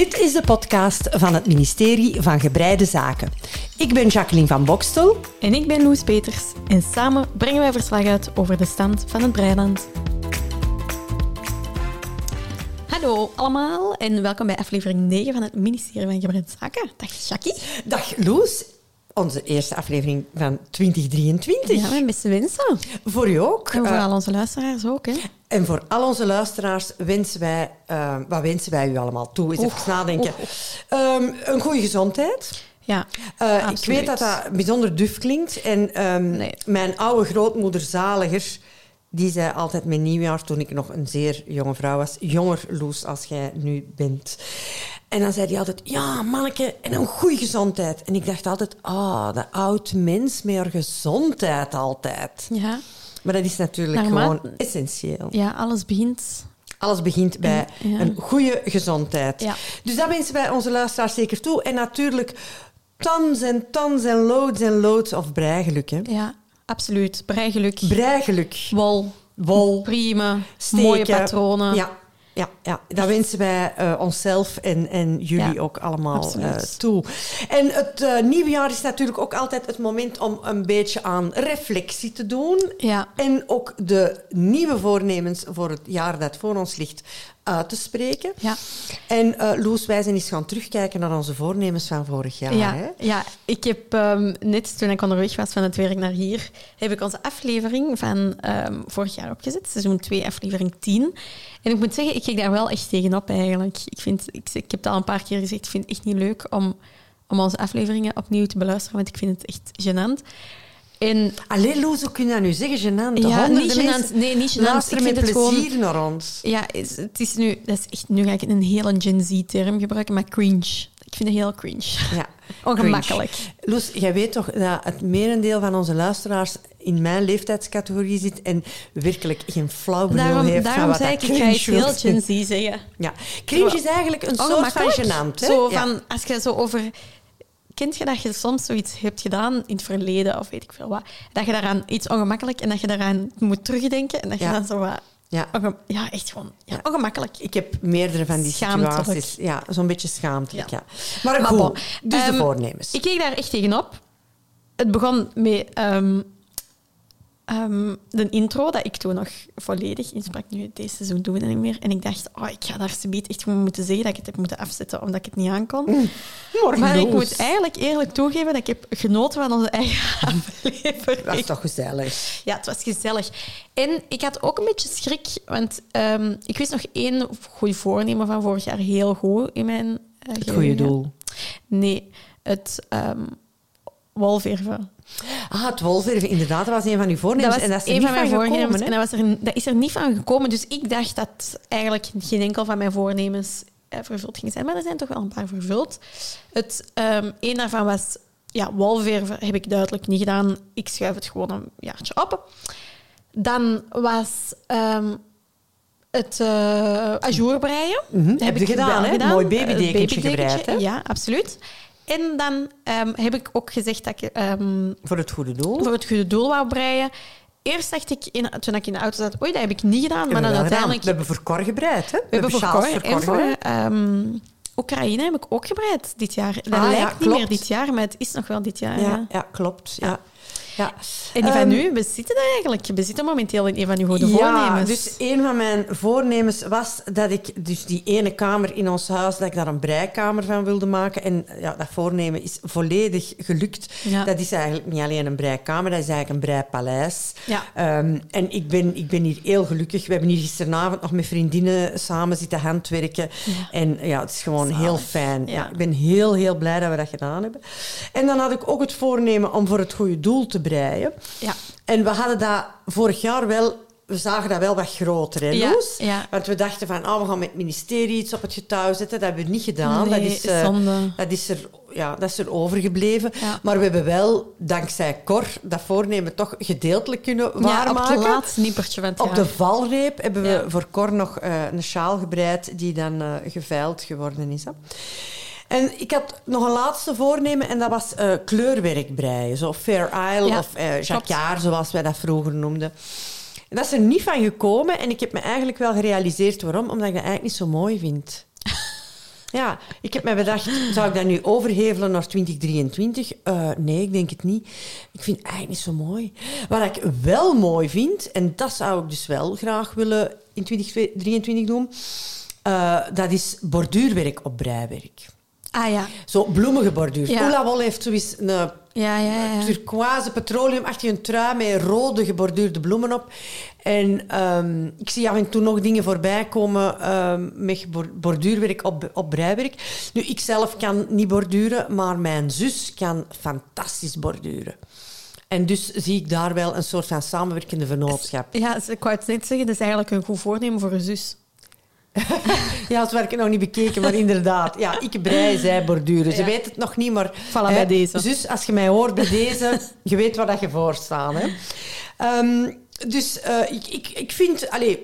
Dit is de podcast van het ministerie van Gebreide Zaken. Ik ben Jacqueline van Bokstel. En ik ben Loes Peters. En samen brengen wij verslag uit over de stand van het Breiland. Hallo allemaal en welkom bij aflevering 9 van het ministerie van Gebreide Zaken. Dag Jackie. Dag Loes. Onze eerste aflevering van 2023. Ja, mijn beste wensen. Voor u ook. En voor Eh, al onze luisteraars ook. Hè. en voor al onze luisteraars wensen wij, eh, wat wensen wij u allemaal toe? Eens even nadenken. Ehm, een goede gezondheid. Ja, Eh, ik weet dat dat bijzonder duf klinkt. En ehm, Nee. mijn oude grootmoeder Zaliger, die zei altijd met nieuwjaar, toen ik nog een zeer jonge vrouw was, jonger Loes als jij nu bent. En dan zei hij altijd, ja, manneke, en een goede gezondheid. En ik dacht altijd, ah, de oud mens met haar gezondheid altijd. ja. Maar dat is natuurlijk gewoon essentieel. ja, alles begint. Alles begint bij Ja. een goede gezondheid. Ja. Dus dat wensen wij onze luisteraars zeker toe. En natuurlijk tons en tons en loads en loads of breigeluk. Hè. Ja, absoluut. Breigeluk, Breigeluk. wol, Wol. prima, Steken. mooie patronen. Ja, ja, ja. dat wensen wij eh, onszelf en, en jullie Ja, ook allemaal eh, toe. En het eh, nieuwjaar is natuurlijk ook altijd het moment om een beetje aan reflectie te doen. Ja. En ook de nieuwe voornemens voor het jaar dat voor ons ligt uit te spreken. Ja. En Loes, wij zijn eens gaan terugkijken naar onze voornemens van vorig jaar. Ja, Hè? ja, ik heb ehm, net toen ik onderweg was van het werk naar hier, heb ik onze aflevering van ehm, vorig jaar opgezet, seizoen 2, aflevering 10. En ik moet zeggen, ik kijk daar wel echt tegenop eigenlijk. Ik, vind, ik, ik heb het al een paar keer gezegd, ik vind het echt niet leuk om, om onze afleveringen opnieuw te beluisteren, want ik vind het echt gênant. En Allee, Loes, hoe kun je dat nu zeggen? Gênant. De ja, niet mensen Nee, niet luisteren Ik met plezier gewoon... naar ons. Ja, het is nu... Dat is echt, nu ga ik een hele Gen Z-term gebruiken, maar cringe. Ik vind het heel cringe. Ja. Ongemakkelijk. Cringe. Loes, jij weet toch dat het merendeel van onze luisteraars in mijn leeftijdscategorie zit en werkelijk geen flauw benul Daarom, heeft van wat zei dat ik, ik ga heel. Gen Z zeggen. Ja. Cringe is eigenlijk een soort van gênant. Hè? Zo Ja. van, als je zo over... Kent je dat je soms zoiets hebt gedaan in het verleden, of weet ik veel wat, dat je daaraan iets ongemakkelijk en dat je daaraan moet terugdenken en dat je Ja. dan zo wat... Ja. echt gewoon ja, Ja. ongemakkelijk. Ik heb meerdere van die situaties. Ja, zo'n beetje schaamtelijk, ja. Ja. Maar Maar bon. dus de Ehm, voornemens. Ik keek daar echt tegenop. Het begon met ehm, de intro, dat ik toen nog volledig insprak. Nu, deze seizoen doen we dat niet meer. En ik dacht, oh, ik ga daar subiet echt gewoon moeten zeggen dat ik het heb moeten afzetten, omdat ik het niet aankon. Morgen Maar ik moet eigenlijk eerlijk toegeven dat ik heb genoten van onze eigen aflevering. Dat is toch gezellig. Ja, het was gezellig. En ik had ook een beetje schrik, want ehm, ik wist nog één goed voornemen van vorig jaar heel goed in mijn eh, Het goede doel. Nee, het wolverven. Ah, het wolverven, inderdaad, dat was een van uw Dat voornemens. was en dat is er een niet van mijn gekomen, voornemens. hè? En dat, was er, dat is er niet van gekomen. Dus ik dacht dat eigenlijk geen enkel van mijn voornemens vervuld ging zijn. Maar er zijn toch wel een paar vervuld. Het, ehm een daarvan was... Ja, wolverven heb ik duidelijk niet gedaan. Ik schuif het gewoon een jaartje op. Dan was ehm, het eh ajour breien. Mhm, heb je gedaan, hè? Mooi Eh, babydekentje gebreid, hè? Ja, absoluut. En dan ehm, heb ik ook gezegd dat ik Voor het goede doel. voor het goede doel wou breien. Eerst dacht ik, in, toen ik in de auto zat, oei, dat heb ik niet gedaan. Maar dan uiteindelijk... We hebben voor Cor gebreid, hè? We, hebben voor Cor en voor Oekraïne heb ik ook gebreid dit jaar. Dat Ah, ja, lijkt niet meer dit jaar, maar het is nog wel dit jaar. Ja, ja. ja, klopt. Ja. Ja. En die van Ehm, nu, we zitten daar eigenlijk. We zitten momenteel in een van uw goede Ja, voornemens. dus een van mijn voornemens was dat ik dus die ene kamer in ons huis, dat ik daar een breikamer van wilde maken. En ja, dat voornemen is volledig gelukt. Ja. Dat is eigenlijk niet alleen een breikamer, dat is eigenlijk een breipaleis. Ja. Ehm, en ik ben, ik ben hier heel gelukkig. We hebben hier gisteravond nog met vriendinnen samen zitten handwerken. En ja, het is gewoon Zalig. heel fijn. Ja. Ja. ik ben heel, heel blij dat we dat gedaan hebben. En dan had ik ook het voornemen om voor het goede doel te breien. Ja. En we hadden dat vorig jaar wel... We zagen dat wel wat groter, hè, Loes? ja. Want we dachten van, oh, we gaan met het ministerie iets op het getouw zetten. Dat hebben we niet gedaan. Nee, dat, is, zonde. dat, is er, ja, dat is er overgebleven. Ja. Maar we hebben wel, dankzij Cor, dat voornemen toch gedeeltelijk kunnen op waarmaken. het laatste nippertje van het Op jaar. de valreep hebben we voor Cor nog eh, een sjaal gebreid die dan eh, geveild geworden is. Hè. En ik had nog een laatste voornemen en dat was eh, kleurwerk breien. Zo Fair Isle Ja, of eh klopt. jacquard, zoals wij dat vroeger noemden. En dat is er niet van gekomen en ik heb me eigenlijk wel gerealiseerd waarom. Omdat ik dat eigenlijk niet zo mooi vind. Ja, ik heb mij bedacht, zou ik dat nu overhevelen naar 2023? Uh, nee, ik denk het niet. Ik vind het eigenlijk niet zo mooi. Wat ik wel mooi vind, en dat zou ik dus wel graag willen in 2023 doen, uh, dat is borduurwerk op breiwerk. Ah ja. Zo bloemige borduur. Ja. Wol heeft zoiets een ja, ja, ja. turquoise petroleumachtige trui met rode geborduurde bloemen op. En um, ik zie af en toe nog dingen voorbij komen um, met borduurwerk op, op breiwerk. Nu, ik zelf kan niet borduren, maar mijn zus kan fantastisch borduren. En dus zie ik daar wel een soort van samenwerkende vennootschap. Ja, ik wou het net zeggen, dat is eigenlijk een goed voornemen voor een zus. ja, het werk nog niet bekeken, maar inderdaad. Ja, ik brei, zij borduren. Ze weet het nog niet, maar... Voilà, bij deze. Dus als je mij hoort bij deze, je weet waar dat je voor staat. Hè. Um, dus uh, ik, ik, ik vind... Allez,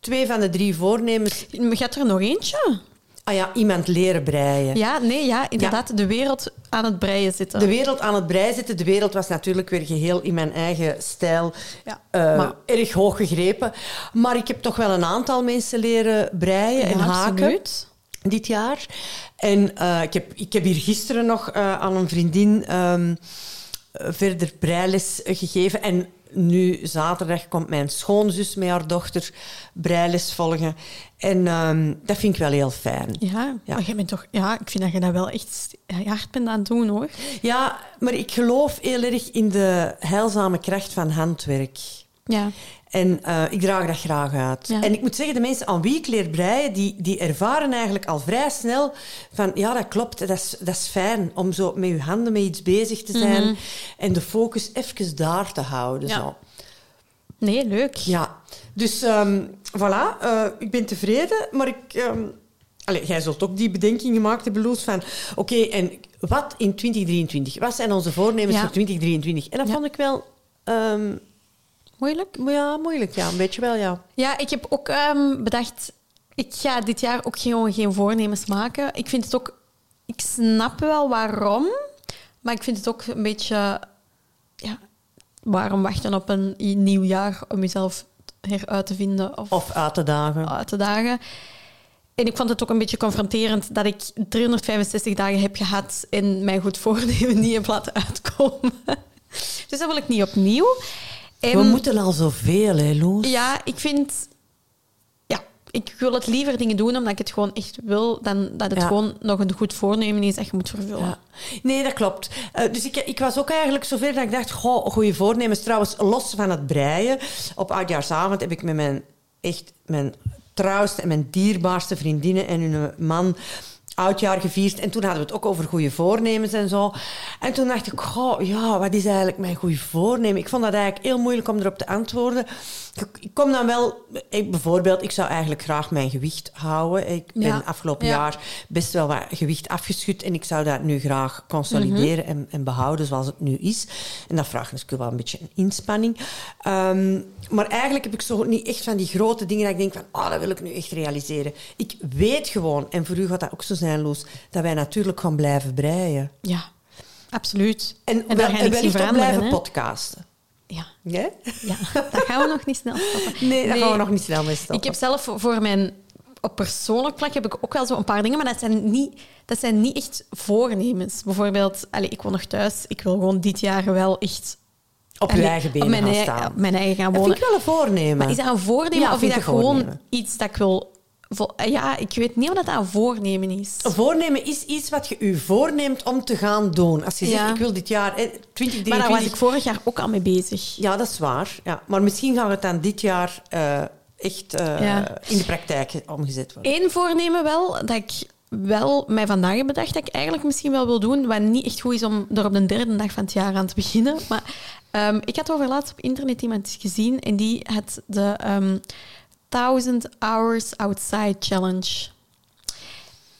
twee van de drie voornemens... Gaat er nog eentje? Ah ja, iemand leren breien. Ja, nee, ja, inderdaad. De wereld aan het breien zitten. De wereld aan het breien zitten. De wereld was natuurlijk weer geheel in mijn eigen stijl ja, uh, maar... erg hoog gegrepen. Maar ik heb toch wel een aantal mensen leren breien en haken. Dit jaar. En uh, ik, heb, ik heb hier gisteren nog uh, aan een vriendin um, verder breiles gegeven. En nu zaterdag komt mijn schoonzus met haar dochter breiles volgen. En um, dat vind ik wel heel fijn. Ja, ja. Maar jij bent toch, ja, ik vind dat je dat wel echt hard bent aan het doen hoor. Ja, maar ik geloof heel erg in de heilzame kracht van handwerk. Ja. En uh, ik draag dat graag uit. En ik moet zeggen, de mensen aan wie ik leer breien, die, die ervaren eigenlijk al vrij snel van ja, dat klopt, dat is, dat is fijn om zo met je handen met iets bezig te zijn mm -hmm. en de focus even daar te houden. Ja. Zo. Nee, leuk. Ja, dus um, voilà, uh, ik ben tevreden, maar ik... Um, jij zult ook die bedenking gemaakt hebben, Loes, van... Oké, okay, en wat in 2023? Wat zijn onze voornemens ja. voor 2023? En dat ja. vond ik wel... Um, Moeilijk? Ja, moeilijk, ja. Een beetje wel, ja. Ja, ik heb ook bedacht... Ik ga dit jaar ook gewoon geen voornemens maken. Ik vind het ook... Ik snap wel waarom, maar ik vind het ook een beetje... Waarom wachten op een nieuw jaar om jezelf heruit te vinden? Of, of uit te dagen. Uit te dagen. En ik vond het ook een beetje confronterend dat ik 365 dagen heb gehad en mijn goed voornemen niet heb laten uitkomen. Dus dat wil ik niet opnieuw. We moeten al zoveel, hè, Loes? Ja, ik vind... Ik wil het liever dingen doen omdat ik het gewoon echt wil, dan dat het ja. gewoon nog een goed voornemen is dat je moet vervullen. Ja. Nee, dat klopt. Uh, dus ik, ik was ook eigenlijk zover dat ik dacht, goh, goede voornemens. Trouwens, los van het breien, op oudjaarsavond heb ik met mijn, echt mijn trouwste en mijn dierbaarste vriendinnen en hun man oudjaar gevierd. En toen hadden we het ook over goede voornemens en zo. En toen dacht ik, goh, ja, wat is eigenlijk mijn goede voornemen? Ik vond dat eigenlijk heel moeilijk om erop te antwoorden. Ik kom dan wel... Ik, bijvoorbeeld, ik zou eigenlijk graag mijn gewicht houden. Ik ben ja. afgelopen ja. jaar best wel wat gewicht afgeschud. En ik zou dat nu graag consolideren mm -hmm. en, en, behouden zoals het nu is. En dat vraagt natuurlijk wel een beetje een inspanning. Um, maar eigenlijk heb ik zo niet echt van die grote dingen dat ik denk van, oh, dat wil ik nu echt realiseren. Ik weet gewoon, en voor u gaat dat ook zo zijn, Loes, dat wij natuurlijk gaan blijven breien. Ja, absoluut. En, en daar gaan we blijven hè? podcasten. Ja. ja. Ja, dat gaan we nog niet snel stoppen. Nee, daar nee, gaan we nog niet snel mee stoppen. Ik heb zelf voor mijn... Op persoonlijk vlak heb ik ook wel zo een paar dingen, maar dat zijn niet, dat zijn niet echt voornemens. Bijvoorbeeld, allez, ik woon nog thuis. Ik wil gewoon dit jaar wel echt op je eigen benen gaan staan. Op mijn eigen gaan wonen. Dat vind ik wel een voornemen. Maar is dat een voornemen ja, of is dat gewoon iets dat ik wil... Ja, ik weet niet of dat een voornemen is. Een voornemen is iets wat je je voorneemt om te gaan doen. Als je ja. zegt, ik wil dit jaar... 2023... Maar daar was ik vorig jaar ook al mee bezig. Ja, dat is waar. Ja. Maar misschien gaan we het dan dit jaar uh, echt uh, ja. in de praktijk omgezet worden. Eén voornemen wel, dat ik wel mij vandaag heb bedacht dat ik eigenlijk misschien wel wil doen, wat niet echt goed is om er op de derde dag van het jaar aan te beginnen. Maar um, ik had over laatst op internet iemand gezien en die had de um, 1000 Hours Outside Challenge.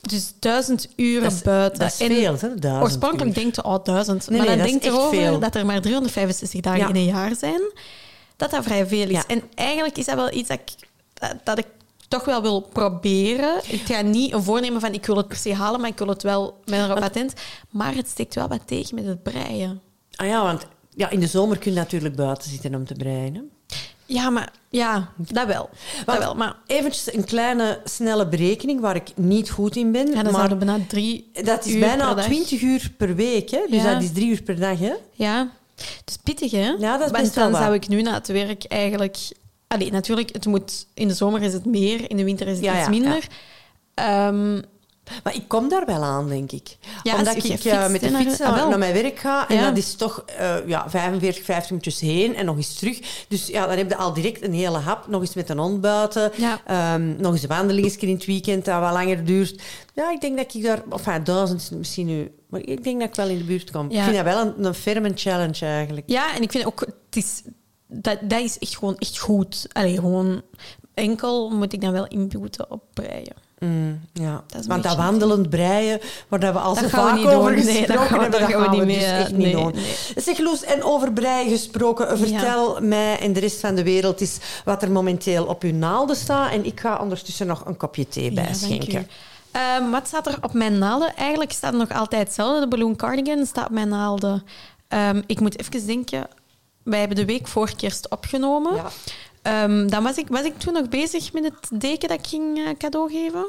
Dus duizend uren is, buiten. Dat is veel, hè? Duizend oorspronkelijk uur. denkt je, oh, duizend. Nee, maar nee, dan denkt echt erover veel. dat er maar 365 dagen Ja. in een jaar zijn. Dat dat vrij veel is. Ja. En eigenlijk is dat wel iets dat ik, dat, dat ik toch wel wil proberen. Ik ga niet een voornemen van ik wil het per se halen, maar ik wil het wel met een patent. Maar het steekt wel wat tegen met het breien. Ah ja, want ja, in de zomer kun je natuurlijk buiten zitten om te breien. Ja, maar Ja, dat wel. Dat wel. Maar Eventjes een kleine, snelle berekening waar ik niet goed in ben. ja, dan maar bijna drie dat is bijna. 20 uur per week. Hè? Dus Ja. dat is drie uur per dag. Hè? Ja, dus pittig, hè? Ja, dat is best dan zou ik nu na het werk eigenlijk... Allee, natuurlijk, het moet, in de zomer is het meer, in de winter is het Ja, iets minder. Ehm, Maar ik kom daar wel aan, denk ik. Ja, Omdat ik eh, met de naar- fiets ah, naar, mijn werk ga. En Ja. dat is toch eh, ja, 45, 50 minuutjes heen en nog eens terug. Dus ja, dan heb je al direct een hele hap. Nog eens met een hond buiten. Ja. Ehm, nog eens een wandelingetje in het weekend dat wat langer duurt. Ja, ik denk dat ik daar... Enfin, duizend is misschien nu... Maar ik denk dat ik wel in de buurt kom. Ja. Ik vind dat wel een, een ferme challenge eigenlijk. ja, en ik vind ook... Het is, dat, dat is echt gewoon echt goed. Allee, gewoon... Enkel moet ik dan wel inboeten op breien. Mm, ja. Dat is Want dat wandelend breien, waar dat we al zo we vaak over doen. Nee, dat gaan hebben, dat gaan we niet dus echt niet doen. nee. Zeg Loes, en over breien gesproken, vertel mij en de rest van de wereld eens wat er momenteel op uw naalden staat. En ik ga ondertussen nog een kopje thee Ja, bijschenken. u. Ehm, wat staat er op mijn naalden? Eigenlijk staat nog altijd hetzelfde. De balloon cardigan staat op mijn naalden. Ehm, ik moet even denken. Wij hebben de week voor kerst opgenomen. Ja. Ehm, dan was ik, was ik toen nog bezig met het deken dat ik ging eh, cadeau geven.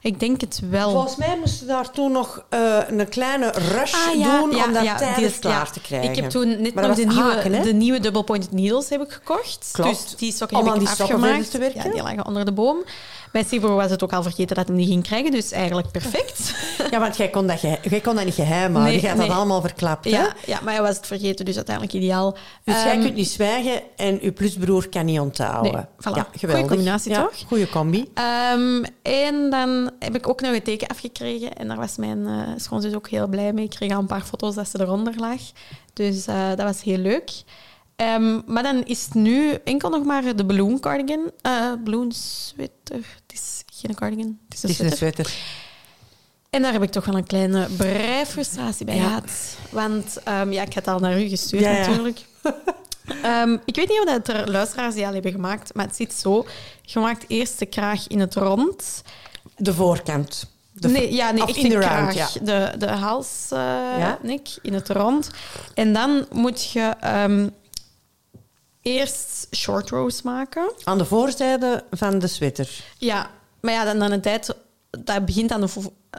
Ik denk het wel. Volgens mij moesten daar toen nog eh, een kleine rush Ah, ja, doen ja, om dat ja, tijdens die is- klaar ja. te krijgen. Ik heb toen net nog de nieuwe, haken, de nieuwe double pointed needles heb ik gekocht. Klopt. Dus die sokken Om heb ik afgemaakt. te werken. Ja, die lagen onder de boom. Bij Sibor was het ook al vergeten dat hij die ging krijgen, dus eigenlijk perfect. Ja, want jij kon dat, ge- jij kon dat niet geheim houden. Nee, jij had nee. dat allemaal verklapt. hè? ja, ja, maar hij was het vergeten, dus uiteindelijk ideaal. Dus jij Ehm, kunt niet zwijgen en uw plusbroer kan niet onthouden. Nee, voilà. Ja, Goeie geweldig. combinatie, Ja, toch? Goeie combi. Ehm, en dan heb ik ook nog een teken afgekregen. En daar was mijn eh schoonzus ook heel blij mee. Ik kreeg al een paar foto's dat ze eronder lag. Dus eh, dat was heel leuk. Ehm, maar dan is het nu enkel nog maar de balloon cardigan. balloon sweater. Het is geen cardigan, het is een Het is een sweater. En daar heb ik toch wel een kleine breifrustratie bij gehad. Want ehm, ja, ik had het al naar u gestuurd natuurlijk. Ehm, ik weet niet of dat er luisteraars die al hebben gemaakt, maar het zit zo. Je maakt eerst de kraag in het rond. De voorkant. De nee, ja, nee, echt in de round, kraag. ja. De, de hals, Ja. nek, in het rond. En dan moet je ehm, eerst short rows maken. Aan de voorzijde van de sweater. Ja, maar ja, dan aan een tijd... Dat begint aan de,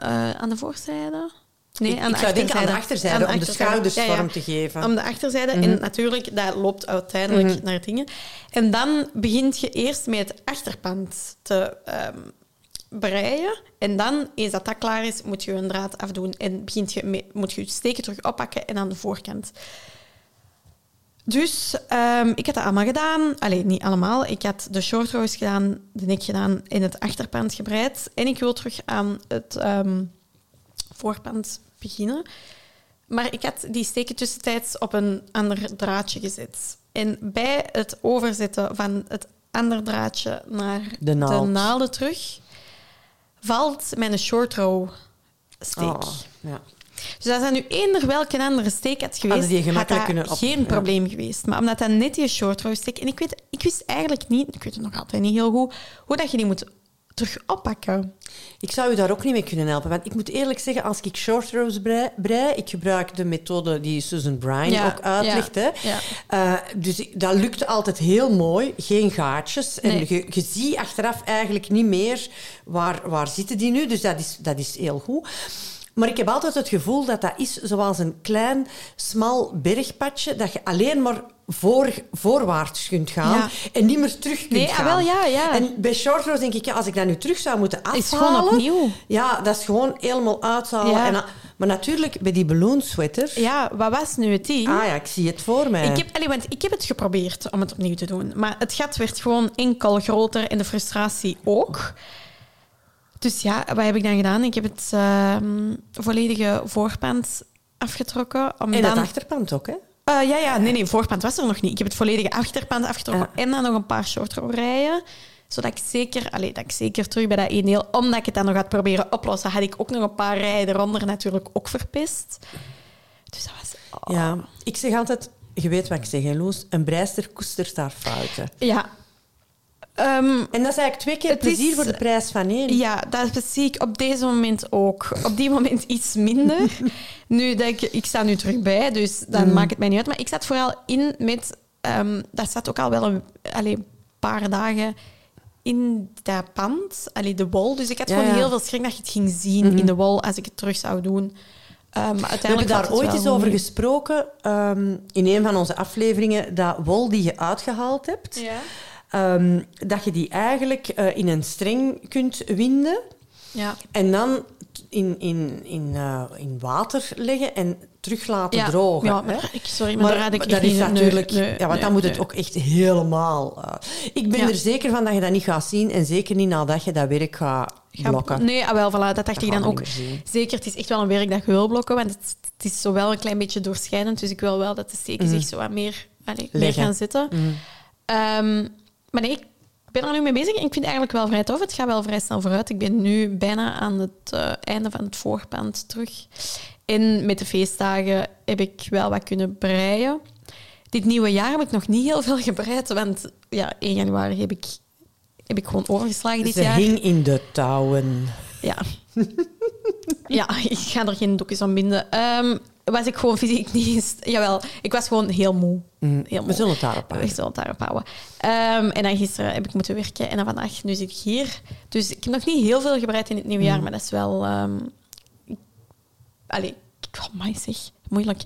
eh, aan de voorzijde. Nee, ik, aan de ik zou denken aan de achterzijde. om de schouders Ja, ja. vorm te geven. Om de achterzijde. Mhm. En natuurlijk, dat loopt uiteindelijk naar het dingen. En dan begint je eerst met het achterpand te ehm, breien. En dan, eens dat dat klaar is, moet je een draad afdoen. En begint je moet je je steken terug oppakken en aan de voorkant. Dus ehm, ik had dat allemaal gedaan. Alleen niet allemaal. Ik had de short rows gedaan, de nek gedaan en het achterpand gebreid. En ik wil terug aan het ehm, voorpand beginnen. Maar ik had die steken tussentijds op een ander draadje gezet. En bij het overzetten van het ander draadje naar De naald. naalden terug, valt mijn short row steek. Oh, ja. Dus als dat nu eender welke andere steek had geweest, die had gemakkelijk dat geen ja. probleem geweest. Maar omdat dat net die short row steek... En ik, weet, ik wist eigenlijk niet, ik weet het nog altijd niet heel goed, hoe dat je die moet terug oppakken. Ik zou u daar ook niet mee kunnen helpen. Want ik moet eerlijk zeggen, als ik short rows brei, brei ik gebruik de methode die Susan Bryan Ja, ook uitlegt. ja, hè. ja. Eh, dus dat lukt altijd heel mooi. Geen gaatjes. En je, je ziet achteraf eigenlijk niet meer waar, waar zitten die nu. Dus dat is, dat is heel goed. Maar ik heb altijd het gevoel dat dat is zoals een klein, smal bergpadje dat je alleen maar voor, voorwaarts kunt gaan Ja. en niet meer terug kunt Nee, ah, gaan. wel, ja, ja. En bij short rows denk ik, ja, als ik dat nu terug zou moeten afhalen... Is gewoon opnieuw. Ja, dat is gewoon helemaal uithalen. Ja. En, dan- maar natuurlijk, bij die balloon sweater... Ja, wat was nu het ding? Ah ja, ik zie het voor mij. Ik heb, allee, want ik heb het geprobeerd om het opnieuw te doen. Maar het gat werd gewoon enkel groter en de frustratie ook. Dus ja, wat heb ik dan gedaan? Ik heb het ehm, volledige voorpand afgetrokken. Om En dan... het achterpand ook, hè? Eh, ja, ja, nee, nee, voorpand was er nog niet. Ik heb het volledige achterpand afgetrokken en dan nog een paar short row rijen. Zodat ik zeker, allee, dat ik zeker terug bij dat één deel, omdat ik het dan nog had proberen oplossen, had ik ook nog een paar rijen eronder natuurlijk ook verpest. Dus dat was... oh. Ja. Ik zeg altijd, je weet wat ik zeg, hè, Loes? Een breister koestert haar fouten. Ja. Ehm, En dat is eigenlijk twee keer plezier is- voor de prijs van één. ja, dat zie ik op deze moment ook. Op die moment iets minder. nu denk ik, ik sta nu terug bij, dus dan maakt het mij niet uit. Maar ik zat vooral in met ehm, dat zat ook al wel een paar dagen in dat pand, allee, de wol. Dus ik had Ja, gewoon ja. Mhm. heel veel schrik dat je het ging zien in de wol als ik het terug zou doen. Maar We hebben daar ooit eens over mee. gesproken in een van onze afleveringen, dat wol die je uitgehaald hebt, Ja. Ehm, dat je die eigenlijk eh, in een streng kunt winden Ja. en dan in, in, in, eh, in water leggen en terug laten Ja. drogen. Ja, hè? maar ik, sorry, maar, Maar, daar had ik dat is niet- natuurlijk... nee, ja, want nee, dan moet het ook echt helemaal... eh, ik ben Ja. er zeker van dat je dat niet gaat zien en zeker niet nadat je dat werk gaat Ga- blokken. Nee, ah, wel, voilà, dat dacht ik dan ook. Zeker, het is echt wel een werk dat je wil blokken, want het, het is zo wel een klein beetje doorschijnend. Dus ik wil wel dat de steken zich zo wat meer, allee, meer gaan zitten. Ehm, maar nee, ik ben er nu mee bezig en ik vind het eigenlijk wel vrij tof. Het gaat wel vrij snel vooruit. Ik ben nu bijna aan het eh, einde van het voorpand terug. En met de feestdagen heb ik wel wat kunnen breien. Dit nieuwe jaar heb ik nog niet heel veel gebreid, want ja, 1 januari heb ik, heb ik gewoon overgeslagen dit Ze jaar. hing in de touwen. Ja. ja, ik ga er geen doekjes aan binden. Ehm, was ik gewoon fysiek niet... eens- Jawel, ik was gewoon heel moe. Heel moe. Mm, We zullen het daarop We houden. zullen het daarop houden. Ehm, en dan gisteren heb ik moeten werken en dan vandaag, nu zit ik hier. Dus ik heb nog niet heel veel gebreid in het nieuwe Mm. jaar, maar dat is wel... ik- Allee, oh my zeg, moeilijk.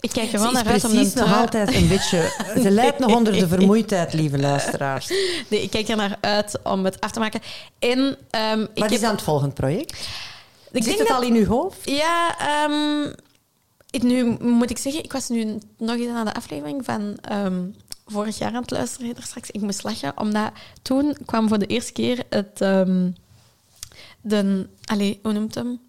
Ik kijk er wel naar uit om precies nog altijd een beetje... Ze lijdt nog onder de vermoeidheid, lieve luisteraars. Nee, ik kijk er naar uit om het af te maken. En ik Wat heb... is dan het volgende project? ik Zit denk het dat- al in uw hoofd? Ja, ehm, ik, nu moet ik zeggen, ik was nu nog eens naar de aflevering van ehm, vorig jaar aan het luisteren. Straks, ik moest lachen, omdat toen kwam voor de eerste keer het... ehm, de, allee, hoe noemt hem?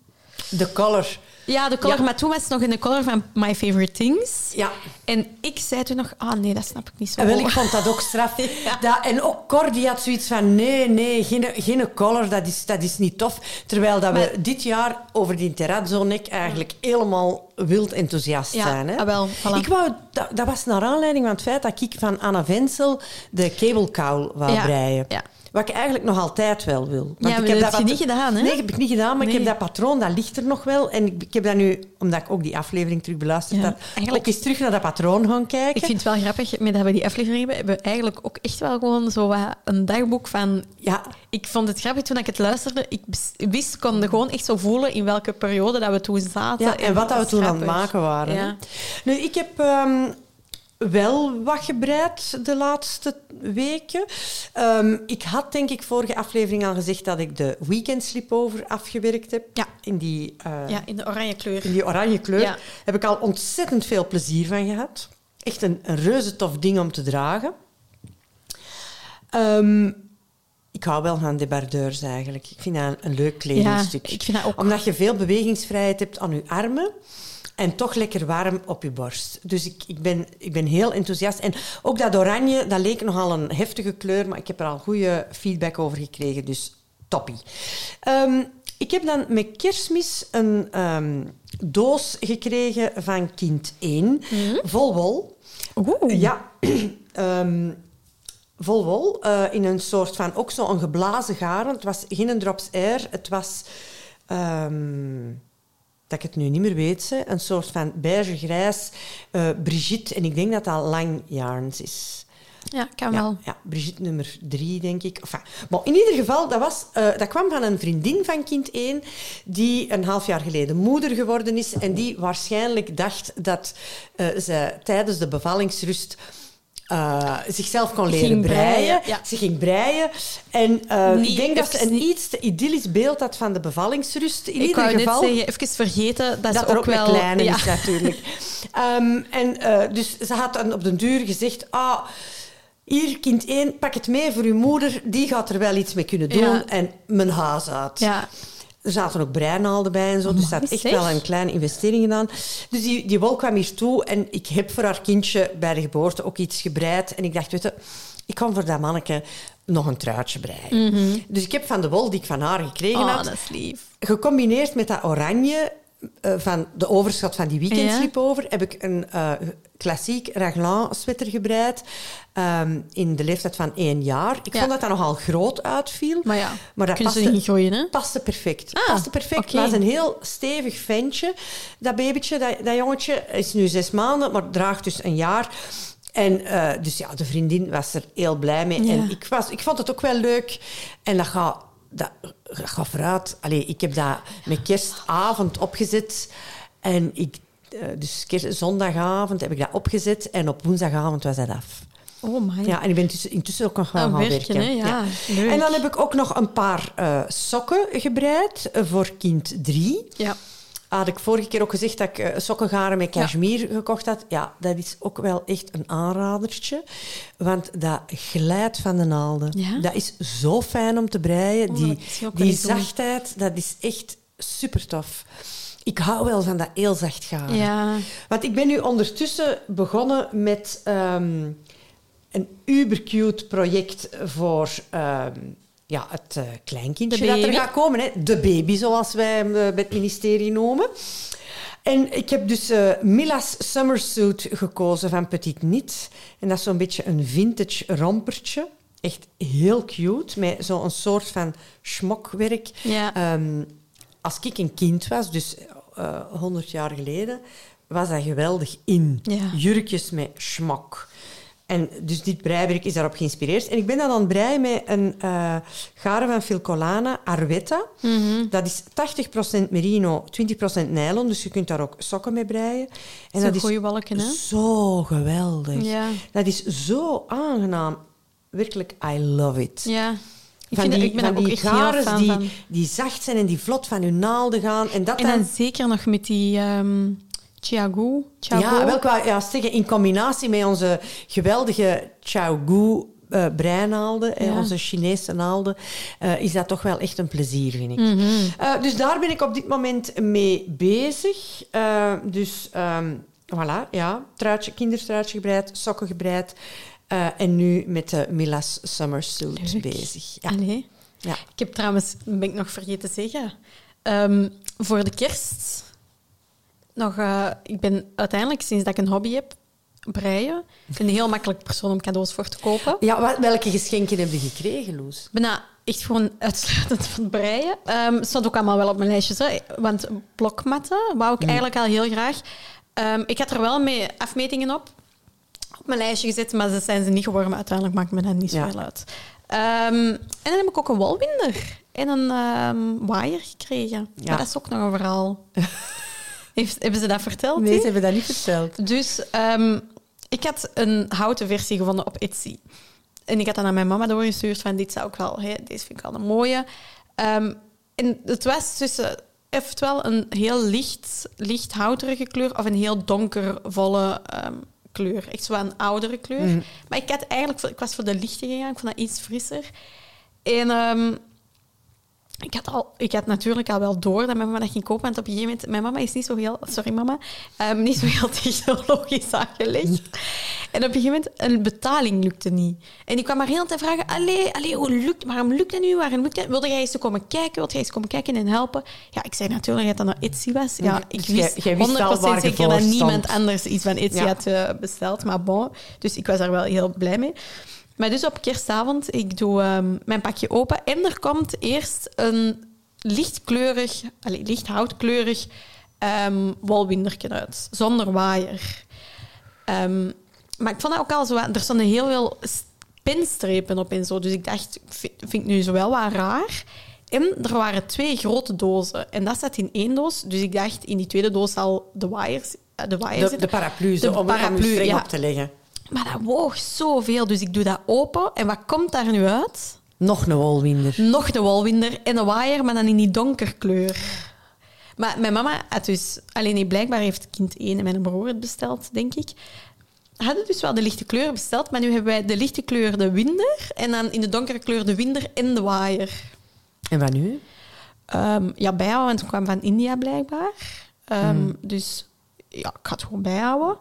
De color. Ja, de color, Ja. maar toen was het nog in de color van My Favorite Things. Ja. En ik zei toen nog, ah nee, dat snap ik niet zo. En wel, ik vond dat ook straf. Dat, en ook Cor die had zoiets van, nee, nee, geen, geen color, dat is, dat is niet tof. Terwijl dat we dit jaar over die terrazzo-nek eigenlijk helemaal wild enthousiast Ja, zijn. Hè? ah, wel, voilà. Ik wou, dat, dat was naar aanleiding van het feit dat ik van Anna Vensel de cowl wou Ja, breien. ja. Wat ik eigenlijk nog altijd wel wil. Want Ja, maar ik dat heb je niet gedaan, hè? Nee, heb ik niet gedaan, maar ik heb dat patroon, dat ligt er nog wel. En ik, ik heb dat nu, omdat ik ook die aflevering terug beluisterd Ja, heb, eigenlijk- ook eens terug naar dat patroon gaan kijken. Ik vind het wel grappig, met dat we die aflevering hebben, hebben we eigenlijk ook echt wel gewoon zo wat een dagboek van... Ja, Ik vond het grappig toen ik het luisterde. Ik wist, kon gewoon echt zo voelen in welke periode dat we toen zaten. Ja, en wat dat we toen aan het maken waren. Ja. Nu, ik heb ehm, wel wat gebreid de laatste weken. Ehm, ik had denk ik vorige aflevering al gezegd dat ik de weekend sleepover afgewerkt heb. Ja. In die, eh, Ja, in de oranje kleur. in die oranje kleur. Ja. Heb ik al ontzettend veel plezier van gehad. Echt een, een reuze tof ding om te dragen. Ehm, ik hou wel van debardeurs eigenlijk. Ik vind dat een, een leuk kledingstuk. Ja, ik vind dat ook. Omdat je veel bewegingsvrijheid hebt aan je armen. En toch lekker warm op je borst. Dus ik, ik, ben, ik ben heel enthousiast. En ook dat oranje, dat leek nogal een heftige kleur. Maar ik heb er al goede feedback over gekregen. Dus toppie. Ehm, ik heb dan met kerstmis een ehm, doos gekregen van kind 1. Vol wol. Oeh. Ja, ehm, vol wol. eh, in een soort van, ook zo'n geblazen garen. Het was geen drops air. Het was, dat ik het nu niet meer weet, een soort van beige-grijs eh, Brigitte. En ik denk dat dat lang yarns is. Ja, kan wel. ja, Brigitte nummer drie, denk ik. Enfin, maar in ieder geval, dat, was, eh, dat kwam van een vriendin van kind 1, die een half jaar geleden moeder geworden is en die waarschijnlijk dacht dat eh, ze tijdens de bevallingsrust eh, zichzelf kon leren Ging breien, breien. ja. Ze ging breien. En eh, ik denk dat ze een iets te idyllisch beeld had van de bevallingsrust. In ik ieder geval net zeggen, even vergeten dat, dat ze ook wel... kleine ja. is natuurlijk. Ehm, en eh, dus ze had dan op den duur gezegd... Ah, hier, kind 1, pak het mee voor uw moeder. Die gaat er wel iets mee kunnen doen. Ja. En mijn huis uit. Ja. Er zaten ook breinaalden bij en zo. Dus Amai, echt zeg. wel een kleine investering gedaan. Dus die, die wol kwam hier toe. En ik heb voor haar kindje bij de geboorte ook iets gebreid. En ik dacht, weet je... Ik kan voor dat manneke nog een truitje breien. Dus ik heb van de wol die ik van haar gekregen Mhm. Oh, had... dat is lief. Gecombineerd met dat oranje eh, van de overschot van die weekend Ja. sleepover heb ik een eh, klassiek raglan sweater gebreid ehm, in de leeftijd van één jaar. Ik Ja. vond dat dat nogal groot uitviel. Maar ja, maar dat paste, niet gooien, hè? paste perfect. Ah, paste perfect. Het was een heel stevig ventje. Dat babytje, dat, dat jongetje, is nu zes maanden, maar draagt dus een jaar. En eh, dus ja, de vriendin was er heel blij mee. Ja. En ik, was, ik vond het ook wel leuk. En dat gaat, dat gaat vooruit. Allee, ik heb dat met kerstavond opgezet. En ik, eh, dus kerst, zondagavond heb ik dat opgezet. En op woensdagavond was dat af. Oh my. Ja, en ik ben tussen, intussen ook nog gaan werken? Ja. En dan heb ik ook nog een paar eh, sokken gebreid eh, voor kind 3. Ja. Had ik vorige keer ook gezegd dat ik eh, sokkengaren met cashmere gekocht had. Ja, dat is ook wel echt een aanradertje. Want dat glijdt van de naalden. Ja? Dat is zo fijn om te breien. Oh, die die zachtheid, dat is echt super tof. Ik hou wel van dat heel zacht garen. Ja. Want ik ben nu ondertussen begonnen met ehm, een uber-cute project voor ehm, ja, het eh, kleinkindje dat er gaat komen. Hè. De baby, zoals wij hem eh, bij het ministerie noemen. En ik heb dus eh, Mila's Summersuit gekozen van Petit Nit. En dat is zo'n beetje een vintage rompertje. Echt heel cute, met zo'n soort van schmokwerk. Ja. Ehm, als ik een kind was, dus eh 100 jaar geleden, was dat geweldig in. Ja. Jurkjes met schmok. En dus dit breiwerk is daarop geïnspireerd. En ik ben dan aan het breien met een eh garen van Filcolana Arvetta. Mhm. Dat is 80% merino, 20% nylon. Dus je kunt daar ook sokken mee breien. En dat goeie wolken, hè? is zo geweldig. Ja. Dat is zo aangenaam. Werkelijk, I love it. Ja. Ik, Van vind, die, ik ben van ook die echt garen die, van. die zacht zijn en die vlot van hun naalden gaan. En dat En dan dan... zeker nog met die ehm Chiago. Ja, wel qua, ja, zeggen, in combinatie met onze geweldige Chaogu eh breinaalden, eh, Ja. onze Chinese naalden, eh, is dat toch wel echt een plezier, vind ik. Mhm. Dus daar ben ik op dit moment mee bezig. Dus ehm, voilà, ja, truitje, kindertruitje gebreid, sokken gebreid. En nu met de Mila's Summer Suit Leuk. bezig. Ja. Allee. Ja. Ik heb trouwens, ben ik nog vergeten te zeggen, Ehm, voor de kerst nog... eh, ik ben uiteindelijk, sinds dat ik een hobby heb, breien, een heel makkelijk persoon om cadeaus voor te kopen. Ja, wat, welke geschenken heb je gekregen, Loes? Echt gewoon uitsluitend van breien. Ehm het stond ook allemaal wel op mijn lijstjes. Hè. Want blokmatten wou ik eigenlijk al heel graag. Ehm, ik had er wel mee afmetingen op. Op mijn lijstje gezet, maar dat zijn ze niet geworden. Maar uiteindelijk maakt me dat niet Ja. zoveel uit. Ehm, en dan heb ik ook een walwinder en een ehm waaier gekregen. Ja. Maar dat is ook nog een verhaal. Heeft, hebben ze dat verteld? Nee, ze hebben dat niet verteld. Dus ehm, ik had een houten versie gevonden op Etsy. En ik had dat aan mijn mama doorgestuurd van dit zou ik wel, hè, deze vind ik wel een mooie. Ehm, en het was tussen oftewel een heel licht, licht houterige kleur of een heel donkervolle ehm, kleur. Echt zo een oudere kleur. Mhm. Maar ik, had eigenlijk, ik was voor de lichte gegaan, ik vond dat iets frisser. En ehm, ik had, al, ik had natuurlijk al wel door dat mijn mama dat ging kopen. Want op een gegeven moment... Mijn mama is niet zo heel... Sorry, mama. ehm, niet zo heel technologisch aangelegd. En op een gegeven moment... Een betaling lukte niet. En ik kwam maar heel tijd vragen... Allee, allee hoe lukt, waarom lukt dat nu? Waarom lukt dat? Wilde jij eens komen kijken? Wilde jij eens komen kijken en helpen? Ja, ik zei natuurlijk dat dat naar Etsy was. Ja, ik Dus wist, jij- jij wist al 100% waar je zeker dat niemand anders iets van Etsy Ja. had eh, besteld. Maar bon, dus ik was daar wel heel blij mee. Maar dus op kerstavond, ik doe ehm, mijn pakje open en er komt eerst een lichtkleurig, allee, licht houtkleurig um, uit, zonder waaier. Ehm, maar ik vond dat ook al zo... Er stonden heel veel pinstrepen op en zo, dus ik dacht, vind, ik nu zo wel wat raar. En er waren twee grote dozen en dat zat in één doos. Dus ik dacht, in die tweede doos zal de waaiers, eh, de De, de paraplu, De om, om paraplu, je ja. op te leggen. Maar dat woog zoveel, dus ik doe dat open. En wat komt daar nu uit? Nog een walwinder. Nog de walwinder en een waaier, maar dan in die donkerkleur. Maar mijn mama had dus... Alleen nee, blijkbaar heeft kind 1 en mijn broer het besteld, denk ik. Hadden dus wel de lichte kleur besteld, maar nu hebben wij de lichte kleur de winder en dan in de donkere kleur de winder en de waaier. En wat nu? Ehm, ja, bijhouden, want het kwam van India blijkbaar. Ehm, Dus ja, ik ga het gewoon bijhouden.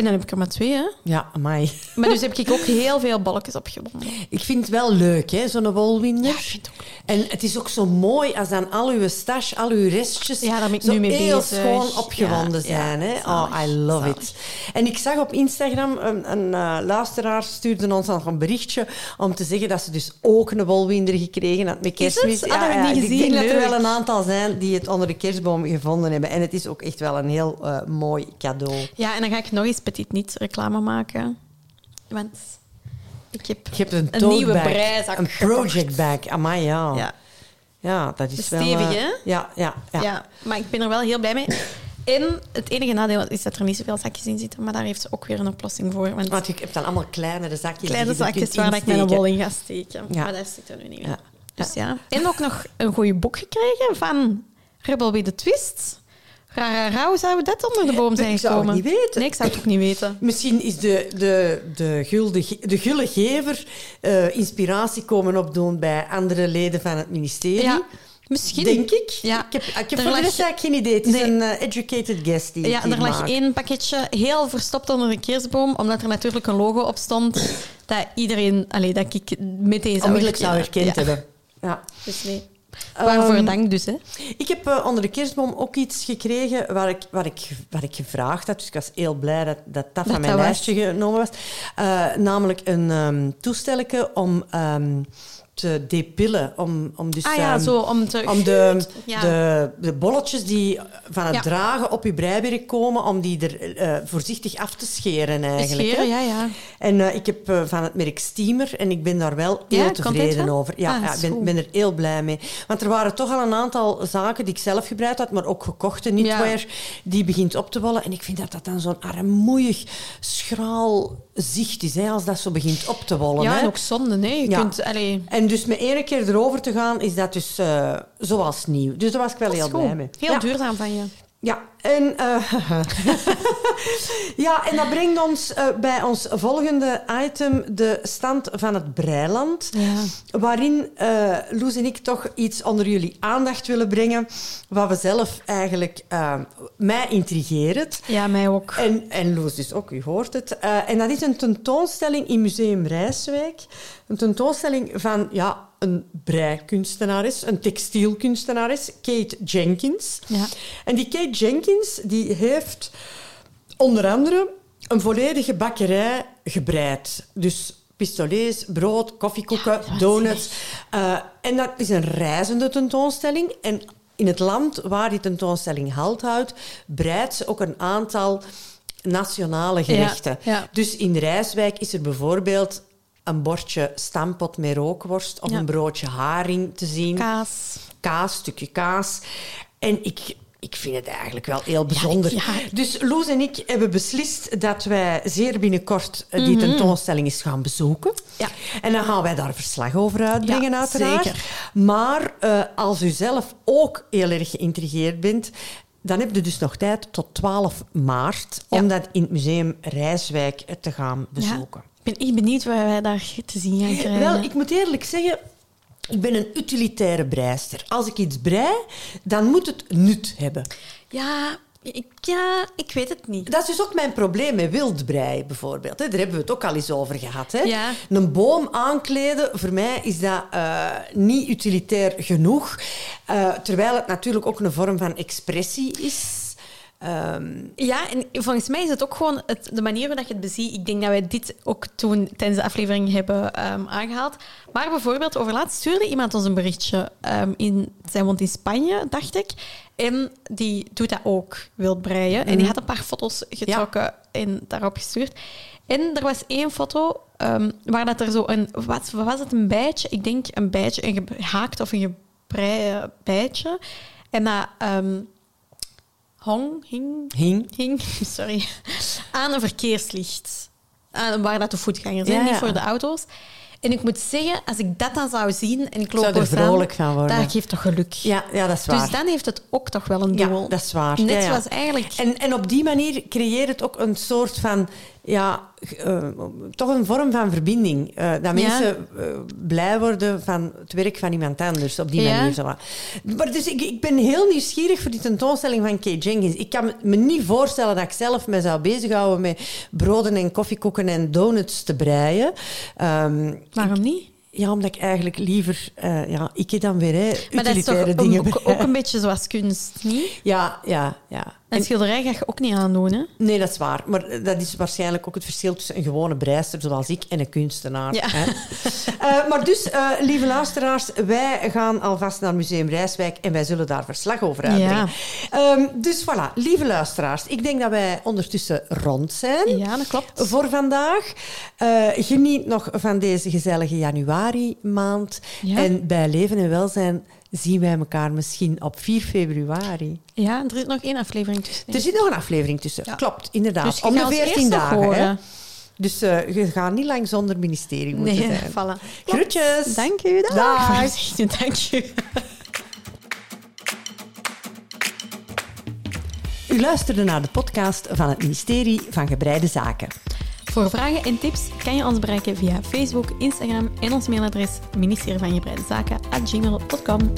En dan heb ik er maar twee, hè. Ja, amai. Maar dus heb ik ook heel veel balkjes opgewonden. Ik vind het wel leuk, hè, zo'n walwinder. Ja, ik vind het ook En het is ook zo mooi als dan al uw stash, al uw restjes Ja, daar ben ik nu mee heel bezig. schoon opgewonden Ja, zijn. ja, hè? zalig, oh, I love zalig. it. En ik zag op Instagram, een, een eh, luisteraar stuurde ons nog een berichtje om te zeggen dat ze dus ook een walwinder gekregen had met kerstmis. Ah, dat heb ik niet Ik gezien. denk dat er wel een aantal zijn die het onder de kerstboom gevonden hebben. En het is ook echt wel een heel eh, mooi cadeau. Ja, en dan ga ik nog eens Petit niet reclame maken. Want ik heb... Je hebt een, nieuwe bag, breizak Een project bag. Amai, ja. Ja, Ja, dat is wel... Stevig, eh, hè? Ja, ja, ja. ja. maar ik ben er wel heel blij mee. En het enige nadeel is dat er niet zoveel zakjes in zitten, maar daar heeft ze ook weer een oplossing voor. Want Want je hebt dan allemaal kleinere zakjes. kleine zakjes waar ik mijn wol in ga steken. Ja. Maar daar zit er nu niet. Ja. Dus ja. En ook nog een goede boek gekregen van Rebel with the Twist. Rara Rauw, zou we dat onder de boom zijn Ik zou het gekomen? niet weten. Nee, ik zou het ook niet weten. Misschien is de, de, de, gulde, de gulle gever eh, inspiratie komen opdoen bij andere leden van het ministerie. Ja, misschien. Denk ik. Ja. Ik heb, ik heb Er voor de rest eigenlijk geen idee. Het is Nee. een eh, educated guest die Ja, er lag één pakketje heel verstopt onder de kerstboom, omdat er natuurlijk een logo op stond dat iedereen, allee, dat ik meteen zou zou herkennen. herkend Ja. hebben. Ja. Dus nee. Waarvoor Ehm, dank dus, hè. Ik heb eh, onder de kerstboom ook iets gekregen waar ik, waar, ik, waar ik gevraagd had. Dus ik was heel blij dat dat, dat, van mijn dat was. lijstje genomen was. Eh, namelijk een ehm toestelletje om ehm, te depillen. Om, om dus, Ah ja, ehm, zo om te... Om de, Ja. de, de bolletjes die van het Ja. dragen op je breiwerk komen, om die er eh, voorzichtig af te scheren eigenlijk. Scheren, hè. ja, ja. En eh, ik heb eh, van het merk Steamer en ik ben daar wel heel tevreden over. Ja, Ah, ik ben, ben er heel blij mee. Want er waren toch al een aantal zaken die ik zelf gebruikt had, maar ook gekochte knitwear, die begint op te wallen. En ik vind dat dat dan zo'n armoeig, schraal zicht is, hè, als dat zo begint op te wallen. Ja, hè. en ook zonde, hè. Je kunt... Allee, En dus met één keer erover te gaan, is dat dus eh, zoals nieuw. Dus daar was ik wel heel goed. blij mee. Heel ja. duurzaam van je. Ja, en, eh, ja, en dat brengt ons eh, bij ons volgende item, de stand van het Breiland. Ja. Waarin eh, Loes en ik toch iets onder jullie aandacht willen brengen, wat we zelf eigenlijk mij intrigeert. Ja, mij ook. En, en Loes dus ook, u hoort het. En dat is een tentoonstelling in Museum Rijswijk. Een tentoonstelling van ja, een breikunstenares, een textielkunstenares, Kate Jenkins. Ja. En die Kate Jenkins die heeft onder andere een volledige bakkerij gebreid. Dus pistolets, brood, koffiekoeken, donuts. Eh, en dat is een reizende tentoonstelling. En in het land waar die tentoonstelling halt houdt, breidt ze ook een aantal nationale gerechten. ja. Dus in Rijswijk is er bijvoorbeeld een bordje stampot met rookworst of Ja. een broodje haring te zien Kaas. kaas, stukje kaas. En ik, ik vind het eigenlijk wel heel bijzonder. ja. Dus Loes en ik hebben beslist dat wij zeer binnenkort eh, die tentoonstelling eens gaan bezoeken. Mhm. Ja. En dan gaan wij daar verslag over uitbrengen, uiteraard. zeker. Maar eh, als u zelf ook heel erg geïntrigeerd bent... Dan heb je dus nog tijd tot 12 maart om dat in het museum Rijswijk te gaan bezoeken. Ik ben echt benieuwd wat wij daar te zien gaan krijgen. Wel, ik moet eerlijk zeggen, ik ben een utilitaire breister. Als ik iets brei, dan moet het nut hebben. Ja, ik, ja, ik weet het niet. Dat is dus ook mijn probleem met wildbrei, bijvoorbeeld. Daar hebben we het ook al eens over gehad. Hè? Ja. Een boom aankleden, voor mij is dat eh, niet utilitair genoeg. Eh, terwijl het natuurlijk ook een vorm van expressie is. Ehm, Ja, en volgens mij is het ook gewoon het, de manier waarop je het beziet. Ik denk dat wij dit ook toen tijdens de aflevering hebben ehm, aangehaald. Maar bijvoorbeeld, overlaatst stuurde iemand ons een berichtje. ehm, in, zij woont in Spanje, dacht ik. En die doet dat ook, wild breien. En die had een paar foto's getrokken en daarop gestuurd. En er was één foto waar dat er zo een... Wat, wat was het? Een bijtje? Ik denk een bijtje, een gehaakt of een gebreide bijtje. En dat... hong, hing, hing. hing sorry, aan een verkeerslicht. Aan, waar dat de voetgangers zijn, Ja, niet ja. voor de auto's. En ik moet zeggen, als ik dat dan zou zien en ik loop Zou er vrolijk van worden. Dat geeft toch geluk. Ja, ja, dat is waar. Dus dan heeft het ook toch wel een Ja, doel. dat is waar. Net Ja, ja. zoals eigenlijk... En, en op die manier creëert het ook een soort van... Ja, eh, toch een vorm van verbinding. Eh, dat mensen eh, blij worden van het werk van iemand anders. Op die Ja. manier. Zo. Maar dus ik, ik ben heel nieuwsgierig voor die tentoonstelling van Kate Jenkins. Ik kan me niet voorstellen dat ik zelf me zou bezighouden met broden en koffiekoeken en donuts te breien. Ehm, Waarom niet? ja, omdat ik eigenlijk liever... eh ja, ik dan weer hè, Maar dat is toch utilitaire een- ook, een beetje zoals kunst, niet? Ja, ja, ja. Een schilderij ga je ook niet aandoen, hè? Nee, dat is waar. Maar dat is waarschijnlijk ook het verschil tussen een gewone breister zoals ik en een kunstenaar. Ja. Hè? Eh, maar dus, eh, lieve luisteraars, wij gaan alvast naar Museum Rijswijk en wij zullen daar verslag over uitbrengen. Ehm, dus voilà, lieve luisteraars, ik denk dat wij ondertussen rond zijn. Ja, dat klopt. Voor vandaag. Eh, geniet nog van deze gezellige januari maand. Ja. En bij Leven en Welzijn zien wij elkaar misschien op 4 februari. Ja, er zit nog één aflevering tussen. Er zit nog een aflevering tussen. Ja. Klopt, inderdaad. Dus Om de gaat ons 14 eerst nog dagen. Hè? Dus eh, je gaat niet lang zonder ministerie moeten Nee, zijn. voilà. Groetjes. Dank u. Dag. Dag. Dank u. U luisterde naar de podcast van het ministerie van Gebreide Zaken. Voor vragen en tips kan je ons bereiken via Facebook, Instagram en ons mailadres ministerie van gmail.com.